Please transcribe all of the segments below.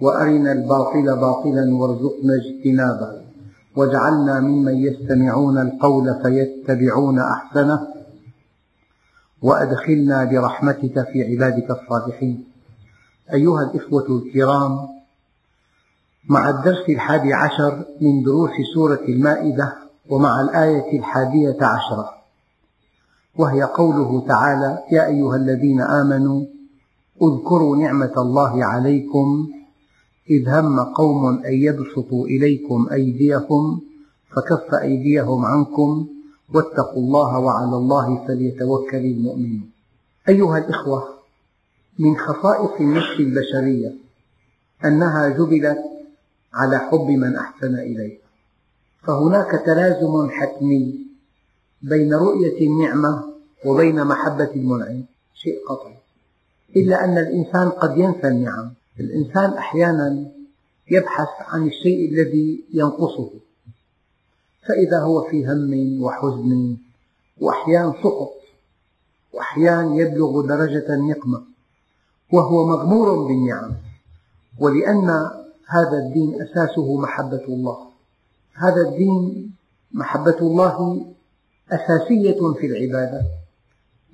وأرنا الباطل باطلا وارزقنا اجتنابه. واجعلنا ممن يستمعون القول فيتبعون أحسنه. وأدخلنا برحمتك في عبادك الصالحين. أيها الإخوة الكرام مع الدرس الحادي عشر من دروس سورة المائدة ومع الآية الحادية عشرة وهي قوله تعالى يا أيها الذين آمنوا اذكروا نعمة الله عليكم إذ هم قوم أن يبسطوا إليكم أيديهم فكف أيديهم عنكم واتقوا الله وعلى الله فليتوكل المؤمنون. أيها الإخوة من خصائص النفس البشرية أنها جبلت على حب من أحسن إليها فهناك تلازم حتمي بين رؤية النعمة وبين محبة المنعم. شيء قطعي. إلا أن الإنسان قد ينسى النعم. الإنسان أحيانا يبحث عن الشيء الذي ينقصه فإذا هو في هم وحزن وأحيانا سقط وأحيانا يبلغ درجة النقمة وهو مغمور بالنعم ولأن هذا الدين أساسه محبة الله. هذا الدين محبة الله أساسية في العبادة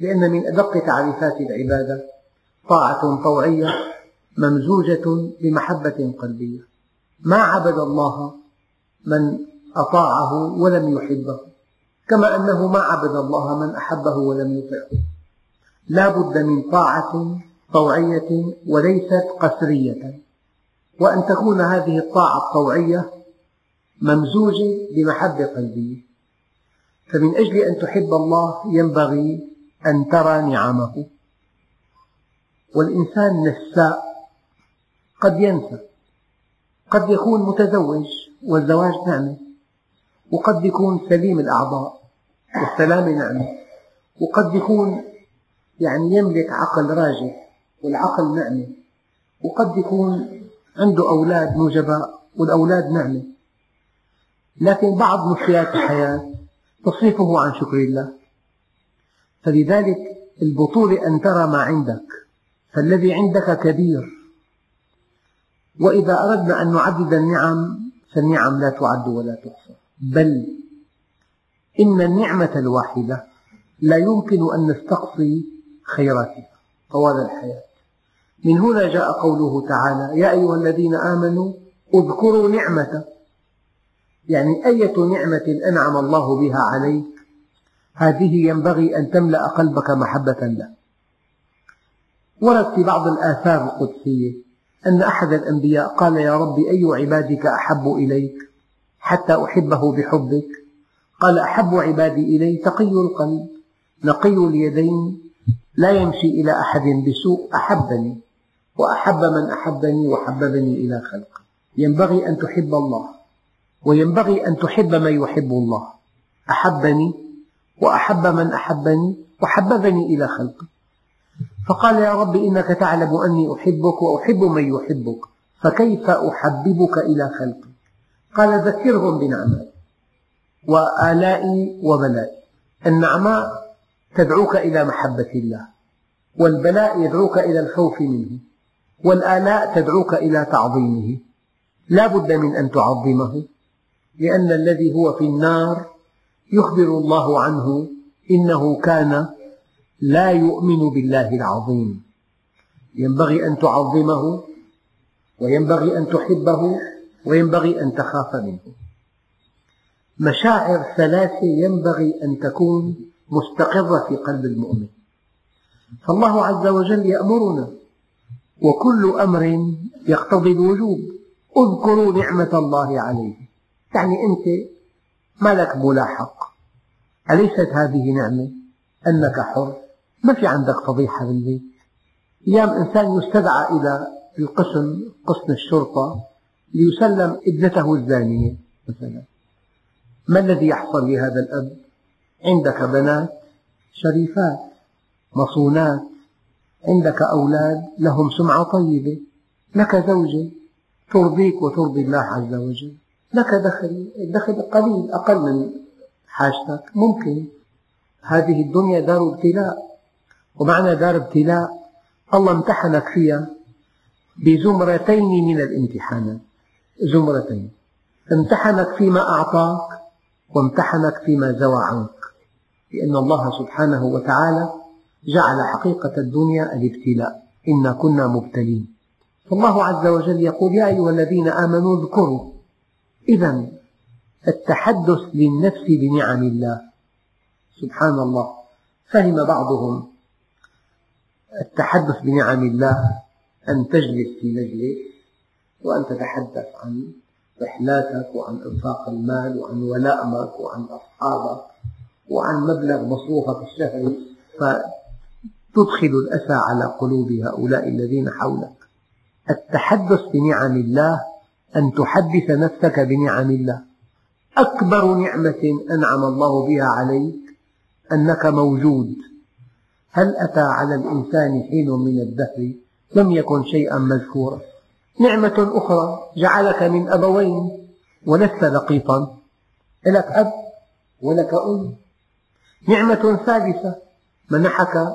لأن من أدق تعريفات العبادة طاعة طوعية ممزوجة بمحبة قلبية. ما عبد الله من أطاعه ولم يحبه كما أنه ما عبد الله من أحبه ولم يطعه. لا بد من طاعة طوعية وليست قسرية. وأن تكون هذه الطاعة الطوعية ممزوجة بمحبة قلبية. فمن أجل أن تحب الله ينبغي أن ترى نعمه. والإنسان نساء قد ينسى قد يكون متزوج والزواج نعمة وقد يكون سليم الأعضاء والسلامة نعمة وقد يكون يعني يملك عقل راجح والعقل نعمة وقد يكون عنده أولاد نجباء والأولاد نعمة. لكن بعض مشكلات الحياة تصرفه عن شكر الله. فلذلك البطولة أن ترى ما عندك فالذي عندك كبير. وإذا أردنا أن نعدد النعم فالنعم لا تعد ولا تحصى. بل إن النعمة الواحدة لا يمكن أن نستقصي خيراتها. طوال الحياة. من هنا جاء قوله تعالى يا أيها الذين آمنوا اذكروا نعمة يعني أية نعمة أنعم الله بها عليك؟ هذه ينبغي أن تملأ قلبك محبة له. ورد في بعض الآثار القدسية أن أحد الأنبياء قال يا رب أي عبادك أحب إليك حتى أحبه بحبك? قال أحب عبادي إلي تقي القلب نقي اليدين لا يمشي إلى أحد بسوء أحبني وأحب من أحبني وحببني إلى خلقه. ينبغي أن تحب الله وينبغي أن تحب من يحب الله. أحبني وأحب من أحبني وحببني إلى خلقه. فقال يا رب إنك تعلم أني أحبك وأحب من يحبك فكيف أحببك إلى خلقي؟ قال ذكرهم بنعمائي وآلائي وبلائي. النعماء تدعوك إلى محبة الله والبلاء يدعوك إلى الخوف منه والآلاء تدعوك إلى تعظيمه. لا بد من أن تعظمه لأن الذي هو في النار يخبر الله عنه إنه كان لا يؤمن بالله العظيم. ينبغي أن تعظمه وينبغي أن تحبه وينبغي أن تخاف منه. مشاعر ثلاثة ينبغي أن تكون مستقرة في قلب المؤمن. فالله عز وجل يأمرنا وكل أمر يقتضي الوجوب. اذكروا نعمة الله عليه. يعني أنت ما لك ملاحق أليست هذه نعمة؟ أنك حر. ما في عندك فضيحة بالبيت أيام إنسان يستدعى إلى القسم قسم الشرطة ليسلم ابنته الزانية مثلا. ما الذي يحصل لهذا الأب؟ عندك بنات شريفات مصونات عندك أولاد لهم سمعة طيبة. لك زوجة ترضيك وترضي الله عز وجل. لك دخل الدخل قليل أقل من حاجتك. ممكن. هذه الدنيا دار ابتلاء. ومعنى دار ابتلاء الله امتحنك فيها بزمرتين من الامتحانات زمرتين. امتحنك فيما أعطاك وامتحنك فيما زوى عنك. لأن الله سبحانه وتعالى جعل حقيقة الدنيا الابتلاء. إنا كنا مبتلين. فالله عز وجل يقول يا أيها الذين آمنوا اذكروا. إذا التحدث للنفس بنعم الله. سبحان الله. فهم بعضهم التحدث بنعم الله أن تجلس في مجلس وأن تتحدث عن رحلاتك وعن إنفاق المال وعن ولائمك وعن أصحابك وعن مبلغ مصروفك الشهري فتدخل الأسى على قلوب هؤلاء الذين حولك. التحدث بنعم الله أن تحدث نفسك بنعم الله. أكبر نعمة أنعم الله بها عليك أنك موجود. هل أتى على الإنسان حين من الدهر؟ لم يكن شيئا مذكورا. نعمة أخرى جعلك من أبوين ولست لقيطا. لك أب ولك أم. نعمة ثالثة منحك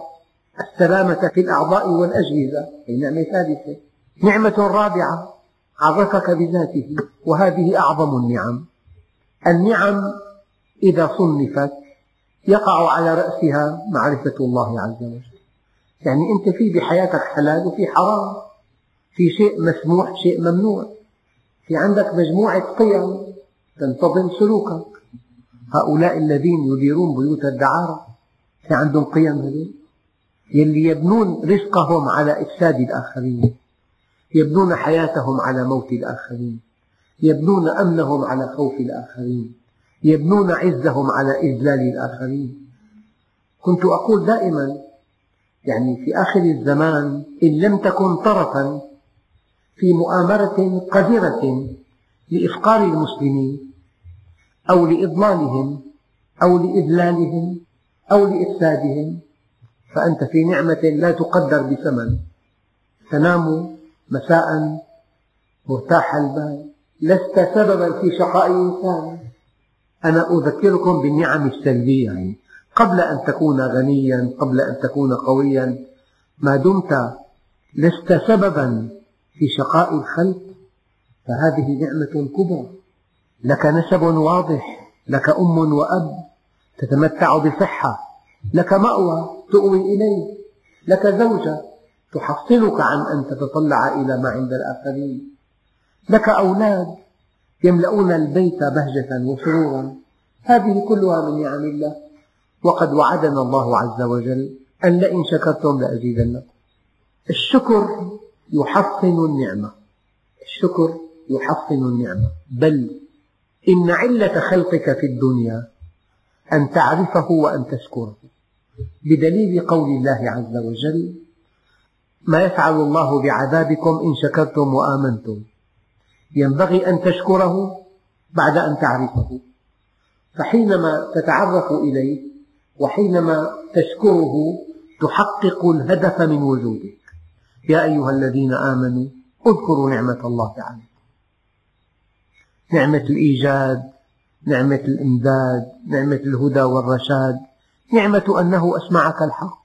السلامة في الأعضاء والأجهزة. نعمة ثالثة. نعمة رابعة عرفك بذاته وهذه أعظم النعم. النعم إذا صنفت يقع على رأسها معرفة الله عز وجل. يعني أنت في بحياتك حلال وفي حرام في شيء مسموح شيء ممنوع. في عندك مجموعة قيم تنتظم سلوكك. هؤلاء الذين يديرون بيوت الدعارة في عندهم قيم هذه؟ يلي يبنون رزقهم على إفساد الآخرين. يبنون حياتهم على موت الآخرين. يبنون أمنهم على خوف الآخرين. يبنون عزهم على إذلال الآخرين. كنت أقول دائما يعني في آخر الزمان إن لم تكن طرفا في مؤامرة قذرة لإفقار المسلمين أو لإضلالهم أو لإذلالهم أو لإفسادهم فأنت في نعمة لا تقدر بثمن. تنام مساء مرتاح البال لست سببا في شقاء إنسان. أنا أذكركم بالنعم السلبية. يعني قبل أن تكون غنيا قبل أن تكون قويا ما دمت لست سببا في شقاء الخلق فهذه نعمة كبرى. لك نسب واضح لك أم وأب تتمتع بصحة لك مأوى تؤوي إليه لك زوجة تحصنك عن أن تتطلع إلى ما عند الآخرين لك أولاد يملؤون البيت بهجة وسرورا. هذه كلها من نعم الله. وقد وعدنا الله عز وجل أن لئن شكرتم لأزيدنكم. الشكر يحصن النعمة. الشكر يحصن النعمة. بل إن علة خلقك في الدنيا أن تعرفه وأن تشكره. بدليل قول الله عز وجل ما يفعل الله بعذابكم إن شكرتم وآمنتم. ينبغي أن تشكره بعد أن تعرفه. فحينما تتعرف إليه وحينما تشكره تحقق الهدف من وجودك. يا أيها الذين آمنوا اذكروا نعمة الله عليكم. نعمة الإيجاد نعمة الإمداد نعمة الهدى والرشاد. نعمة أنه أسمعك الحق.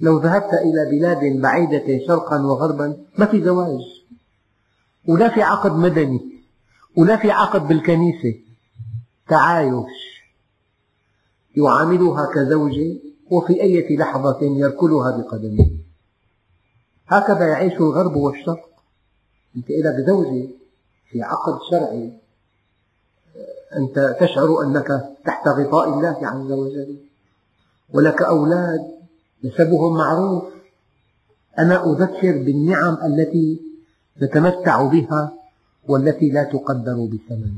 لو ذهبت إلى بلاد بعيدة شرقا وغربا ما في زواج. ولا في عقد مدني ولا في عقد بالكنيسة. تعايش يعاملها كزوجة وفي أي لحظة يركلها بقدمه هكذا يعيش الغرب والشرق. أنت لك زوجة في عقد شرعي. أنت تشعر أنك تحت غطاء الله عز وجل. ولك أولاد نسبهم معروف. أنا أذكر بالنعم التي نتمتع بها والتي لا تقدر بثمن.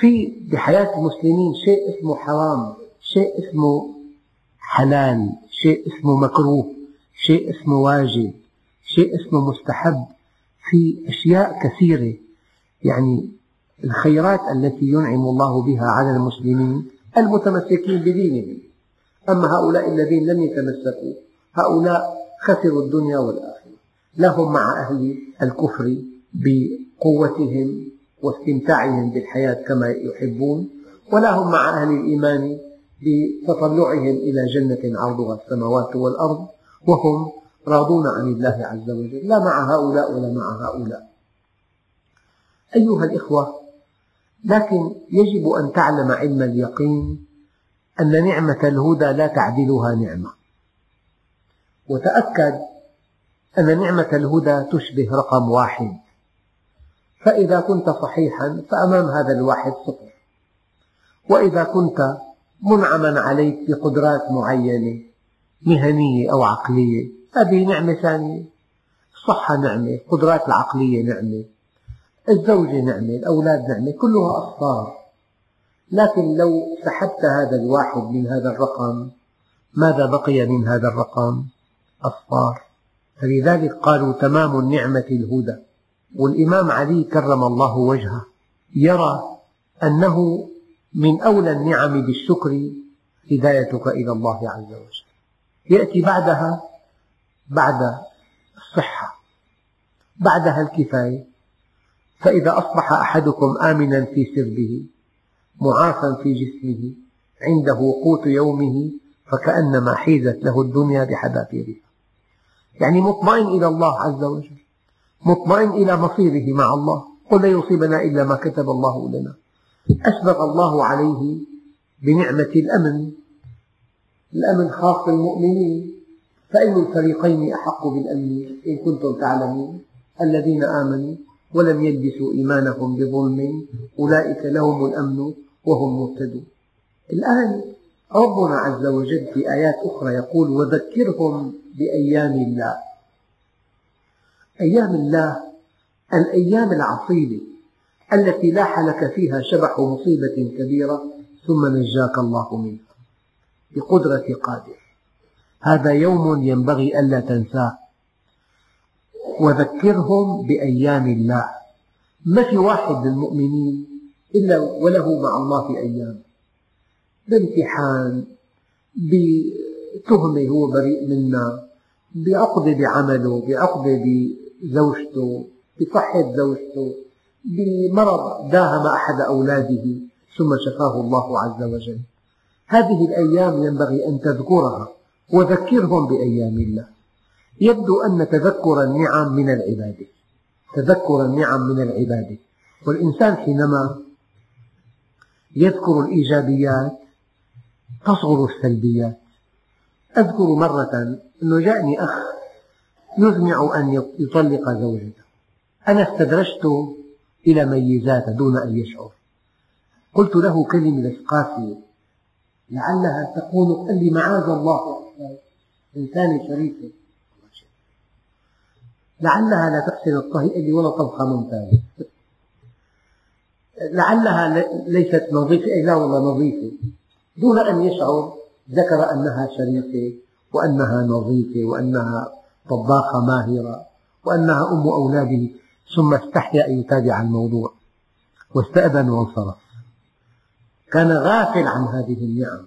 في بحياة المسلمين شيء اسمه حرام شيء اسمه حلال شيء اسمه مكروه شيء اسمه واجب شيء اسمه مستحب. في أشياء كثيرة يعني الخيرات التي ينعم الله بها على المسلمين المتمسكين بدينهم. أما هؤلاء الذين لم يتمسكوا هؤلاء خسروا الدنيا والآخرة. لهم مع أهل الكفر بقوتهم واستمتاعهم بالحياة كما يحبون ولا هم مع أهل الإيمان بتطلعهم إلى جنة عرضها السماوات والأرض وهم راضون عن الله عز وجل. لا مع هؤلاء ولا مع هؤلاء. أيها الإخوة لكن يجب أن تعلم علم اليقين أن نعمة الهدى لا تعدلها نعمة. وتأكد أن نعمة الهدى تشبه رقم واحد. فإذا كنت صحيحا فأمام هذا الواحد صفر وإذا كنت منعما عليك بقدرات معينة مهنية أو عقلية هذه نعمة ثانية. الصحة نعمة القدرات العقلية نعمة الزوجة نعمة الأولاد نعمة كلها أصفار لكن لو سحبت هذا الواحد من هذا الرقم ماذا بقي من هذا الرقم؟ أصفار فلذلك قالوا تمام النعمة الهدى. والإمام علي كرم الله وجهه. يرى أنه من أولى النعم بالشكر هدايتك إلى الله عز وجل. يأتي بعدها بعد الصحة بعدها الكفاية. فإذا أصبح أحدكم آمنا في سربه معافى في جسمه عنده قوت يومه فكأنما حيزت له الدنيا بحذافيرها. يعني مطمئن إلى الله عز وجل. مطمئن إلى مصيره مع الله. قل لا يصيبنا إلا ما كتب الله لنا. أسبغ الله عليه بنعمة الأمن. الأمن خاص بالمؤمنين. فأي الفريقين أحق بالأمن. إن كنتم تعلمون. الذين آمنوا ولم يلبسوا إيمانهم بظلم. أولئك لهم الأمن وهم مهتدون. الآن ربنا عز وجل في آيات أخرى يقول وذكرهم بأيام الله. أيام الله الأيام العصيبة التي لاح لك فيها شبح مصيبة كبيرة ثم نجاك الله منها بقدرة قادر. هذا يوم ينبغي ألا تنساه. وذكرهم بأيام الله. ما في واحد من المؤمنين إلا وله مع الله أيام. بامتحان بتهمة هو بريء منها بعقدة بعمله بعقدة بزوجته بصحة زوجته بمرض داهم أحد أولاده ثم شفاه الله عز وجل. هذه الأيام ينبغي أن تذكرها وذكرهم بأيام الله. يبدو أن تذكر النعم من العبادة تذكر النعم من العبادة والإنسان حينما يذكر الإيجابيات تصغر السلبيات. أذكر مرة أنه جاءني أخ يزمع أن يطلق زوجته. أنا استدرجت إلى ميزاتها دون أن يشعر. قلت له كلمة قاسية لعلها تكون قال لي معاذ الله إنسانة شريفة لعلها لا تحسن الطهي. قال لي ولا طبخة ممتازة لعلها ليست نظيفة. أي لا والله نظيفة. دون أن يشعر ذكر أنها شريفة وأنها نظيفة وأنها طباخة ماهرة وأنها أم أولاده ثم استحيا أن يتابع الموضوع واستأذن وانصرف. كان غافل عن هذه النعم.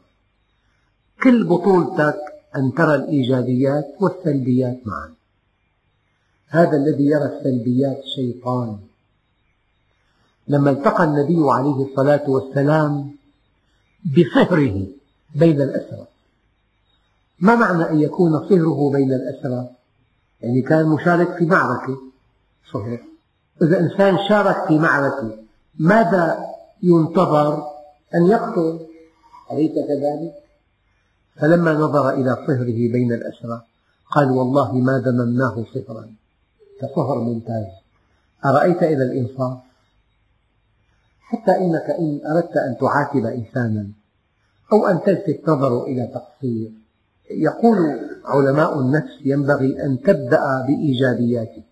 كل بطولتك أن ترى الإيجابيات والسلبيات معا. هذا الذي يرى السلبيات شيطان. لما التقى النبي عليه الصلاة والسلام بصهره بين الأسرى ما معنى أن يكون صهره بين الأسرى يعني كان مشارك في معركة. صهر إذا إنسان شارك في معركة ماذا ينتظر أن يقتل؟ أليس كذلك؟ فلما نظر إلى صهره بين الأسرى قال والله ما دممناه صهرا. كصهر ممتاز. أرأيت إلى الإنصاف؟ حتى إنك إن أردت أن تعاتب إنسانا أو أن تلفت نظره إلى تقصير. يقول علماء النفس ينبغي أن تبدأ بإيجابياته.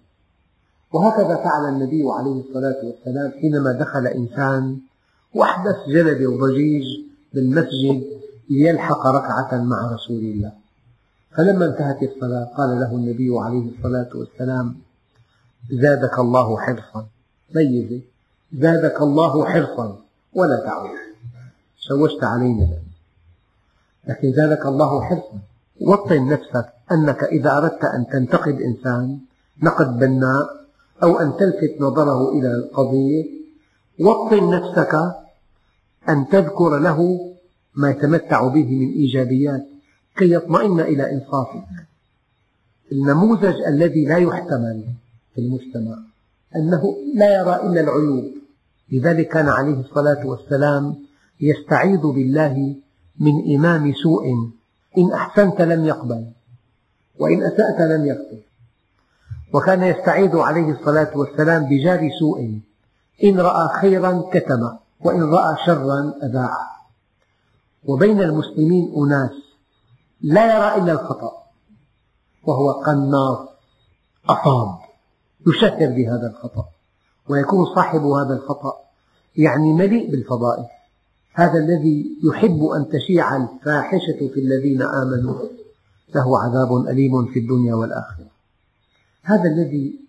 وهكذا فعل النبي عليه الصلاة والسلام حينما دخل إنسان وأحدث جلد وضجيج بالمسجد ليلحق ركعة مع رسول الله. فلما انتهت الصلاة قال له النبي عليه الصلاة والسلام زادك الله حرصا. ميزة. زادك الله حرصا ولا تعود. شوشت علينا لكن زادك الله حرصا. وطن نفسك أنك إذا أردت أن تنتقد إنسان نقد بناء أو أن تلفت نظره إلى القضية وطن نفسك أن تذكر له ما يتمتع به من إيجابيات كي يطمئن إلى إنصافك. النموذج الذي لا يحتمل في المجتمع أنه لا يرى إلا العيوب. لذلك كان عليه الصلاة والسلام يستعيذ بالله من إمام سوء. إن أحسنت لم يقبل وإن أسأت لم يغفر وكان يستعيذ عليه الصلاة والسلام بجار سوء. إن رأى خيرا كتم وإن رأى شرا أذاع وبين المسلمين أناس لا يرى إلا الخطأ وهو قناص أصاب يشهر بهذا الخطأ. ويكون صاحب هذا الخطأ يعني مليء بالفضائل هذا الذي يحب أن تشيع الفاحشة في الذين آمنوا له عذاب أليم في الدنيا والآخرة. هذا الذي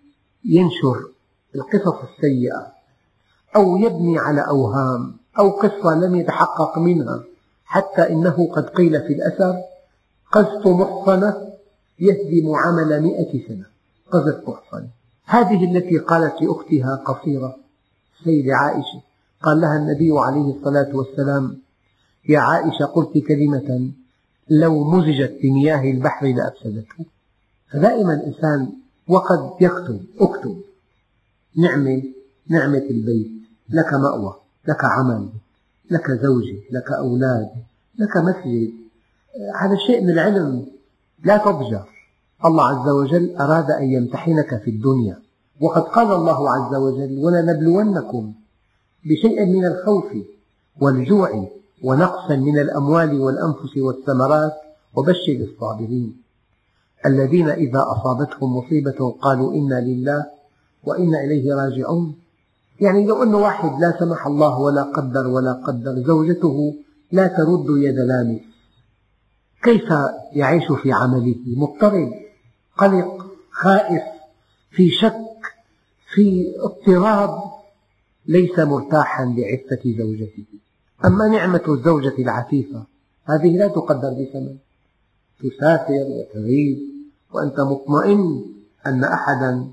ينشر القصص السيئة أو يبني على أوهام أو قصة لم يتحقق منها حتى إنه قد قيل في الأثر قذف محصنة يهدم عمل مئة سنة. قذف محصنة. هذه التي قالت لأختها قصيرة سيدة عائشة. قال لها النبي عليه الصلاة والسلام يا عائشة قلت كلمة لو مزجت بمياه البحر لأفسدته. فدائما الإنسان وقد يكتب أكتب نعمة نعمة البيت لك مأوى لك عمل لك زوجة لك أولاد لك مسجد. هذا شيء من العلم لا تضجر. الله عز وجل أراد أن يمتحنك في الدنيا. وقد قال الله عز وجل ولنبلونكم بشيء من الخوف والجوع ونقص من الأموال والأنفس والثمرات وبشر الصابرين. الذين إذا أصابتهم مصيبة قالوا إنا لله وإنا إليه راجعون. يعني لو أن واحد لا سمح الله ولا قدر ولا قدر زوجته لا ترد يد لامس. كيف يعيش في عمله؟ مضطرب. قلق خائف في شك في اضطراب ليس مرتاحا لعفة زوجته. أما نعمة الزوجة العفيفة هذه لا تقدر بثمن. تسافر وتغيب وأنت مطمئن أن أحدا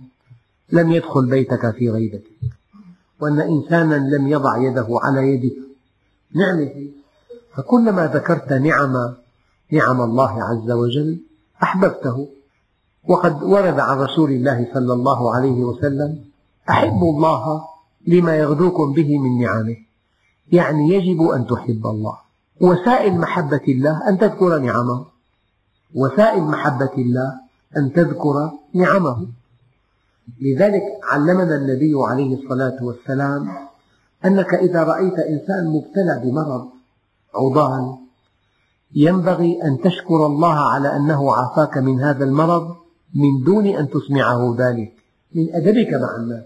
لم يدخل بيتك في غيبتك. وأن إنسانا لم يضع يده على يدك نعمة فكلما ذكرت نعم نعم الله عز وجل أحببته. وقد ورد عن رسول الله صلى الله عليه وسلم أحبوا الله لما يغدوكم به من نعمه. يعني يجب أن تحب الله. وسائل محبة الله أن تذكر نعمه. وسائل محبة الله أن تذكر نعمه. لذلك علمنا النبي عليه الصلاة والسلام أنك إذا رأيت إنسان مبتلى بمرض عضال ينبغي أن تشكر الله على أنه عافاك من هذا المرض من دون أن تسمعه ذلك من أدبك مع الناس.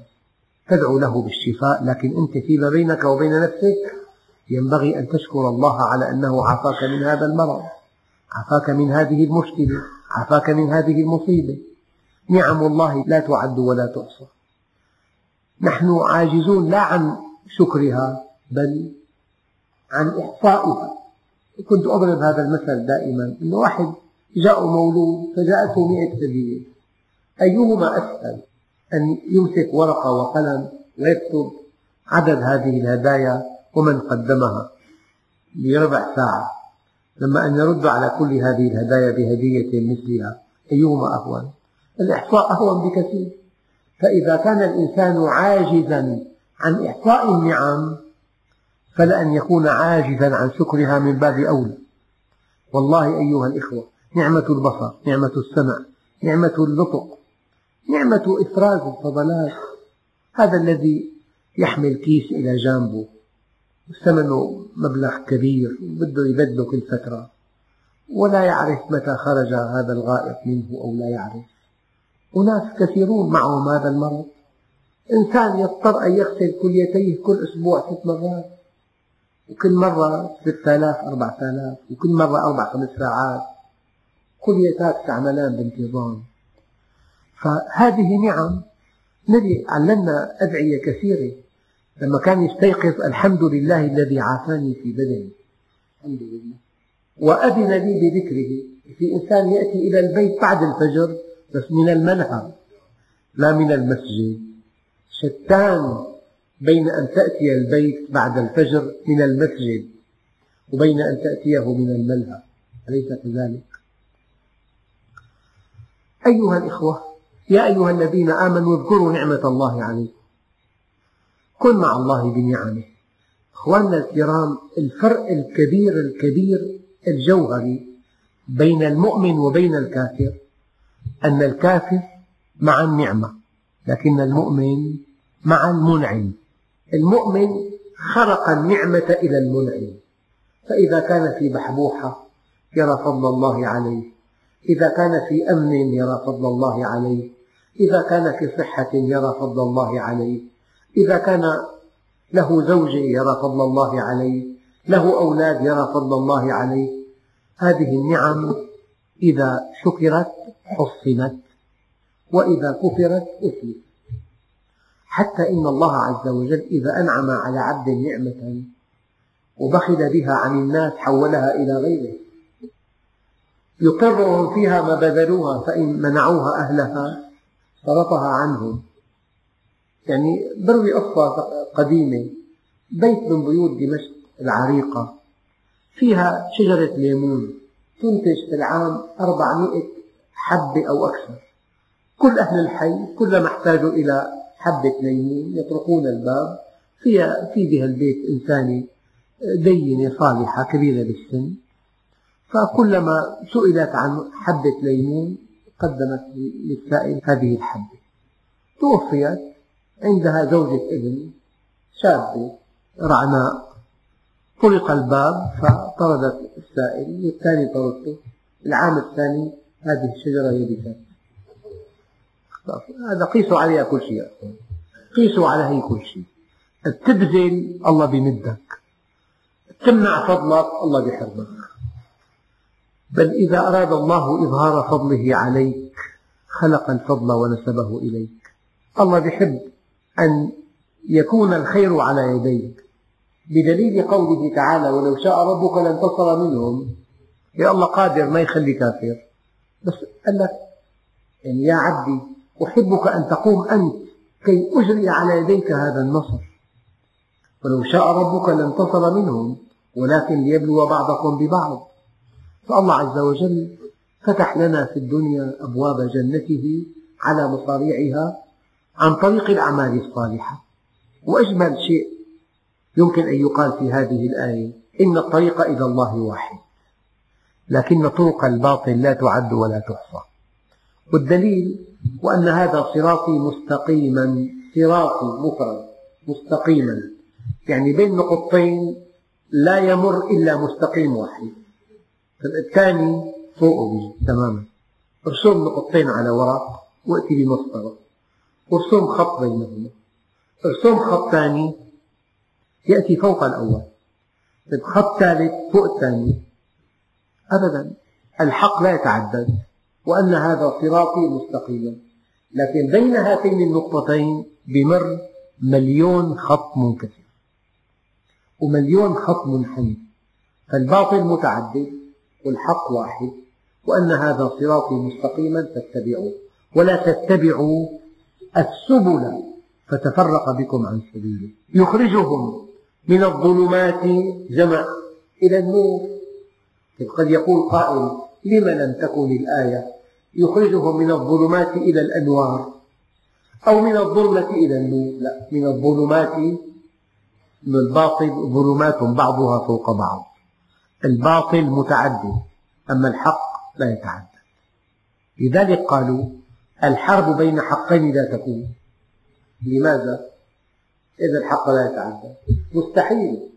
تدعو له بالشفاء لكن أنت فيما بينك وبين نفسك ينبغي أن تشكر الله على أنه عافاك من هذا المرض عافاك من هذه المشكلة عافاك من هذه المصيبة. نعم الله لا تعد ولا تحصى نحن عاجزون لا عن شكرها بل عن إحصائها كنت أضرب هذا المثل دائما. أن واحد جاء مولود فجاءته مئة هدية أيهما أسهل أن يمسك ورقة وقلم ويكتب عدد هذه الهدايا ومن قدمها. بربع ساعة. لما أن يرد على كل هذه الهدايا بهدية مثلها أيهما أهون؟ الإحصاء أهون بكثير. فإذا كان الإنسان عاجزا عن إحصاء النعم فلأن يكون عاجزا عن شكرها من باب أولى. والله أيها الإخوة نعمة البصر نعمة السمع نعمة النطق نعمة إفراز الفضلات. هذا الذي يحمل كيس إلى جانبه. ثمنه مبلغ كبير بده يبدله كل فترة ولا يعرف متى خرج هذا الغائط منه أو لا يعرف. أناس كثيرون معهم هذا المرض. إنسان يضطر أن يغسل كليتيه كل أسبوع ست مرات. وكل مرة ستة آلاف أربعة آلاف وكل مرة أربع خمس ساعات. كليتات تعملان بانتظام. فهذه نعم النبي علمنا أدعية كثيرة. لما كان يستيقظ الحمد لله الذي عافاني في بدني. الحمد لله. وأذن لي بذكره. في إنسان يأتي إلى البيت بعد الفجر بس من الملهى لا من المسجد. شتان بين أن تأتي البيت بعد الفجر من المسجد وبين أن تأتيه من الملهى أليس كذلك؟ أيها الإخوة يا أيها الذين آمنوا اذكروا نعمة الله عليكم. كن مع الله بنعمه. أخواننا الكرام الفرق الكبير الكبير الجوهري بين المؤمن وبين الكافر أن الكافر مع النعمة لكن المؤمن مع المنعم. المؤمن خرق النعمة إلى المنعم. فإذا كان في بحبوحة يرى فضل الله عليه. إذا كان في أمن يرى فضل الله عليه إذا كان في صحة يرى فضل الله عليه إذا كان له زوجة يرى فضل الله عليه له أولاد يرى فضل الله عليه هذه النعم إذا شكرت حصنت وإذا كفرت أتلفت حتى إن الله عز وجل إذا أنعم على عبد نعمة وبخل بها عن الناس حولها إلى غيره. يقرهم فيها ما بذلوها فإن منعوها أهلها صرفها عنهم. يعني بروي قصة قديمة بيت من بيوت دمشق العريقة فيها شجرة ليمون تنتج في العام 400 حبة أو أكثر. كل أهل الحي كلما احتاجوا إلى حبة ليمون يطرقون الباب فيها في بها البيت إنسانة دينة صالحة كبيرة بالسن. فكلما سئلت عن حبة ليمون قدمت للسائل هذه الحبة. توفيت عندها زوجة ابن شابة رعناء طرق الباب فطردت السائل والثاني طردته. العام الثاني هذه الشجرة يبست هذا قيسوا عليها كل شيء. قيسوا على هي كل شيء. تبذل الله بمدك. تمنع فضلك الله بحرمك. بل إذا أراد الله إظهار فضله عليك خلق الفضل ونسبه إليك. الله يحب أن يكون الخير على يديك. بدليل قوله تعالى ولو شاء ربك لانتصر منهم. يا الله قادر ما يخلي كافر. بس قال لك يعني يا عبدي أحبك أن تقوم أنت كي أجري على يديك هذا النصر. ولو شاء ربك لانتصر منهم ولكن ليبلو بعضكم ببعض. فالله عز وجل فتح لنا في الدنيا أبواب جنته على مصاريعها عن طريق الأعمال الصالحة. وأجمل شيء يمكن أن يقال في هذه الآية إن الطريق إلى الله واحد لكن طرق الباطل لا تعد ولا تحصى. والدليل وأن هذا صراطي مستقيما صراطي مفرد مستقيما يعني بين نقطتين لا يمر إلا مستقيم واحد. الثاني فوقه تماما. ارسم نقطتين على ورق وأتي بمسطرة وارسم خط بينهما. ارسم خط ثاني يأتي فوق الأول. طيب خط ثالث فوق الثاني. أبدا الحق لا يتعدد وأن هذا صراطي مستقيما لكن بين هاتين النقطتين بمر مليون خط منكسر. ومليون خط منحني. فالباطل متعدد. والحق واحد وأن هذا صراطي مستقيما فاتبعوه. ولا تتبعوا السبل فتفرق بكم عن سبيله. يخرجهم من الظلمات جمع إلى النور. قد يقول قائل لم لم تكن الآية؟ يخرجهم من الظلمات إلى الأنوار أو من الظلمة إلى النور. لا من الظلمات من الباطل ظلمات بعضها فوق بعض. الباطل متعدد أما الحق لا يتعدد. لذلك قالوا الحرب بين حقين لا تكون. لماذا؟ إذا الحق لا يتعدد. مستحيل.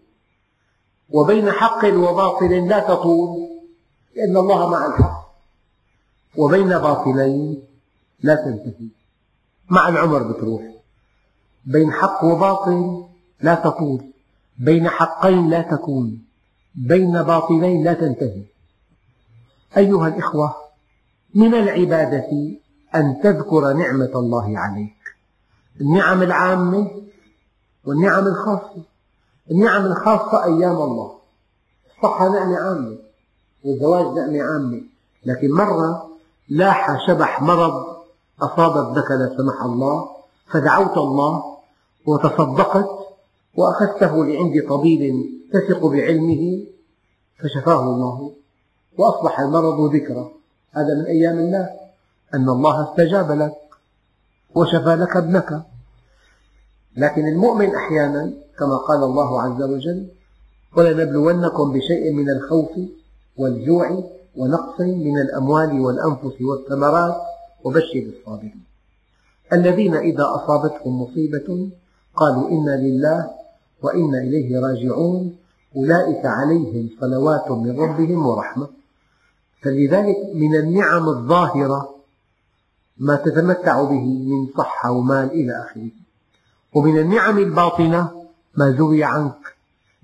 وبين حق وباطل لا تطول لأن الله مع الحق. وبين باطلين لا تنتهي. مع العمر بتروح. بين حق وباطل لا تطول. بين حقين لا تكون. بين باطلين لا تنتهي. أيها الإخوة من العبادة أن تذكر نعمة الله عليك. النعم العامة والنعم الخاصة. النعم الخاصة أيام الله. الصحة نعمة عامة والزواج نعمة عامة. لكن مرة لاح شبح مرض أصاب ابنك لا سمح الله فدعوت الله وتصدقت وأخذته لعند طبيب تثق بعلمه فشفاه الله وأصبح المرض ذكرى هذا من أيام الله أن الله استجاب لك وشفى لك ابنك. لكن المؤمن أحيانا كما قال الله عز وجل ولنبلونكم بشيء من الخوف والجوع ونقص من الأموال والأنفس والثمرات وبشر الصابرين. الذين إذا أصابتهم مصيبة قالوا إنا لله وإنا إليه راجعون. أولئك عليهم صلوات من ربهم ورحمة. فلذلك من النعم الظاهرة ما تتمتع به من صحة ومال إلى آخره. ومن النعم الباطنة ما زوي عنك.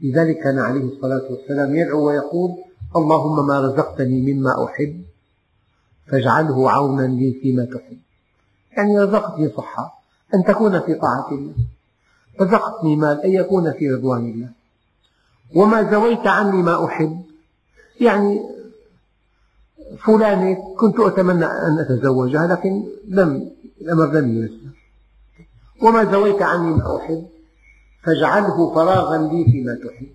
لذلك كان عليه الصلاة والسلام يدعو ويقول اللهم ما رزقتني مما أحب فاجعله عونا لي فيما تحب. يعني رزقتني صحة أن تكون في طاعة الله. رزقتني مال أن يكون في رضوان الله. وما زويت عني ما أحب. يعني فلانة كنت أتمنى أن أتزوجها لكن لم الأمر لم ييسر. وما زويت عني ما أحب فاجعله فراغا لي فيما تحب.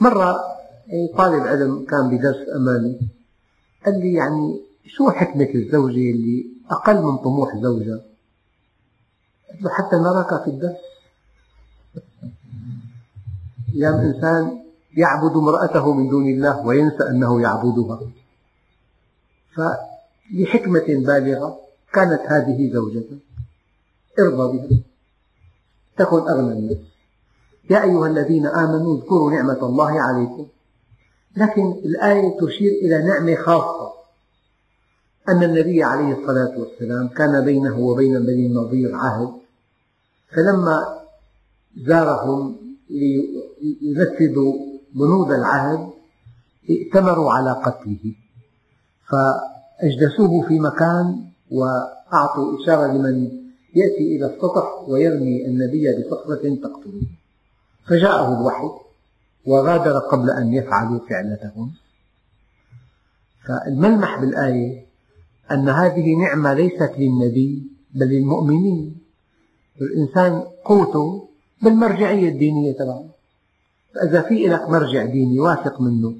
مرة طالب علم كان بدرس أمامي قال لي يعني شو حكمة الزوجة اللي أقل من طموح زوجها؟ قلت له حتى نراك في الدرس أيام إنسان يعبد امرأته من دون الله وينسى أنه يعبدها. فلحكمة بالغة كانت هذه زوجته ارضى بها. تكن أغنى الناس يا أيها الذين آمنوا اذكروا نعمة الله عليكم. لكن الآية تشير إلى نعمة خاصة. أن النبي عليه الصلاة والسلام كان بينه وبين بني النضير عهد فلما زارهم لينفذوا بنود العهد ائتمروا على قتله. فأجلسوه في مكان وأعطوا إشارة لمن يأتي إلى السطح ويرمي النبي بصخرة تقتله. فجاءه الوحي وغادر قبل أن يفعلوا فعلتهم. فالملمح بالآية أن هذه نعمة ليست للنبي بل للمؤمنين. الإنسان قوته بالمرجعية الدينية تبعه فإذا في لك مرجع ديني واثق منه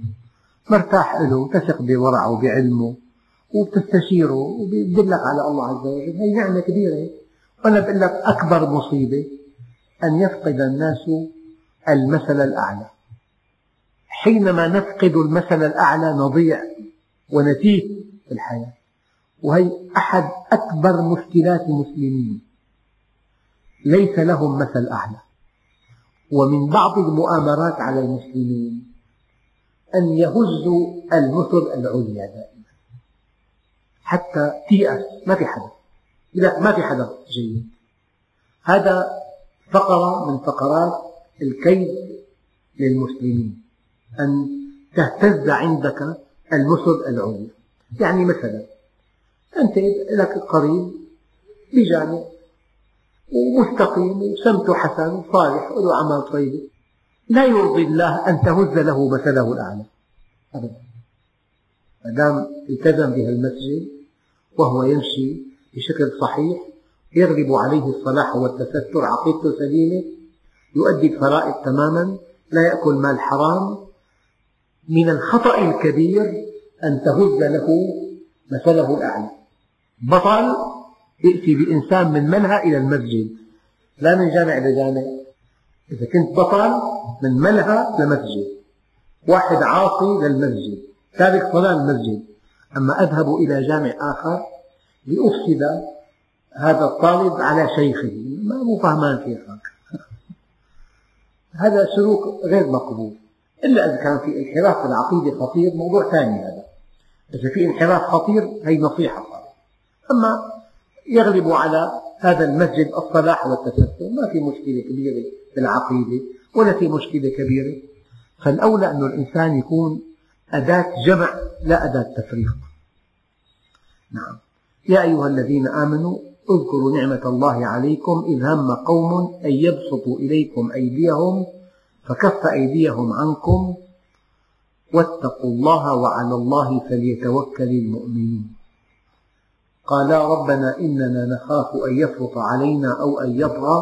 مرتاح له تثق بورعه وبعلمه وبتستشيره وبيدلك على الله عز وجل. هي نعمة كبيرة. وأنا بقول لك أكبر مصيبة أن يفقد الناس المثل الأعلى. حينما نفقد المثل الأعلى نضيع ونتيه في الحياة. وهي أحد أكبر مشكلات المسلمين. ليس لهم مثل أعلى. ومن بعض المؤامرات على المسلمين أن يهزوا المثل العليا دائما. حتى تيأس ما في حدا لا ما في حدا جيد. هذا فقرة من فقرات الكيد للمسلمين. أن تهتز عندك المثل العليا. يعني مثلا أنت لك قريب بجامع ومستقيم وسمته حسن وصالح وله أعمال طيبة. لا يرضي الله أن تهز له مثله الأعلى. أبدا. ما دام التزم بها المسجد وهو يمشي بشكل صحيح يغلب عليه الصلاح والتستر عقيدته سليمة يؤدي الفرائض تماما لا يأكل مال حرام. من الخطأ الكبير أن تهز له مثله الأعلى. بطل يأتي بإنسان من ملهى إلى المسجد. لا من جامع إلى جامع. إذا كنت بطل من ملهى لمسجد واحد عاصي للمسجد. تارك صلاة المسجد. أما أذهب إلى جامع آخر لأفسد هذا الطالب على شيخه. ما مو فهمان شيخك هذا سلوك غير مقبول. إلا إذا كان في انحراف في العقيدة خطير موضوع ثاني هذا. إذا في انحراف خطير هي نصيحة. أما يغلب على هذا المسجد الصلاح والتستر ما في مشكلة كبيرة في العقيدة ولا في مشكلة كبيرة. فالأولى أن الإنسان يكون أداة جمع لا أداة تفريق. نعم. يا أيها الذين آمنوا اذكروا نعمة الله عليكم إذ هم قوم أن يبسطوا إليكم أيديهم فكف أيديهم عنكم واتقوا الله وعلى الله فليتوكل المؤمنون. قالا ربنا إننا نخاف أن يفرط علينا أو أن يطغى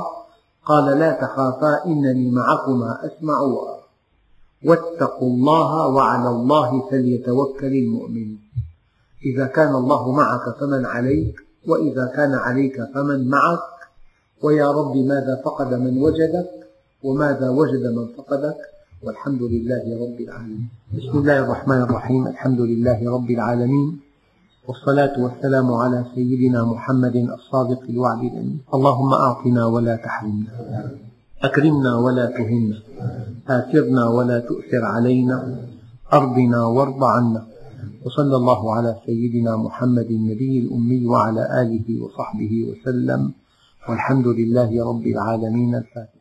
قال لا تخافا إنني معكما أسمع وأرى واتقوا الله وعلى الله فليتوكل المؤمنون إذا كان الله معك فمن عليك وإذا كان عليك فمن معك. ويا رب ماذا فقد من وجدك وماذا وجد من فقدك. والحمد لله رب العالمين. بسم الله الرحمن الرحيم. الحمد لله رب العالمين. والصلاة والسلام على سيدنا محمد الصادق الوعد الأمين. اللهم أعطنا ولا تحرمنا أكرمنا ولا تهنا آثرنا ولا تؤثر علينا أرضنا وارض عنا. وصلى الله على سيدنا محمد النبي الأمي وعلى آله وصحبه وسلم. والحمد لله رب العالمين الفاتح.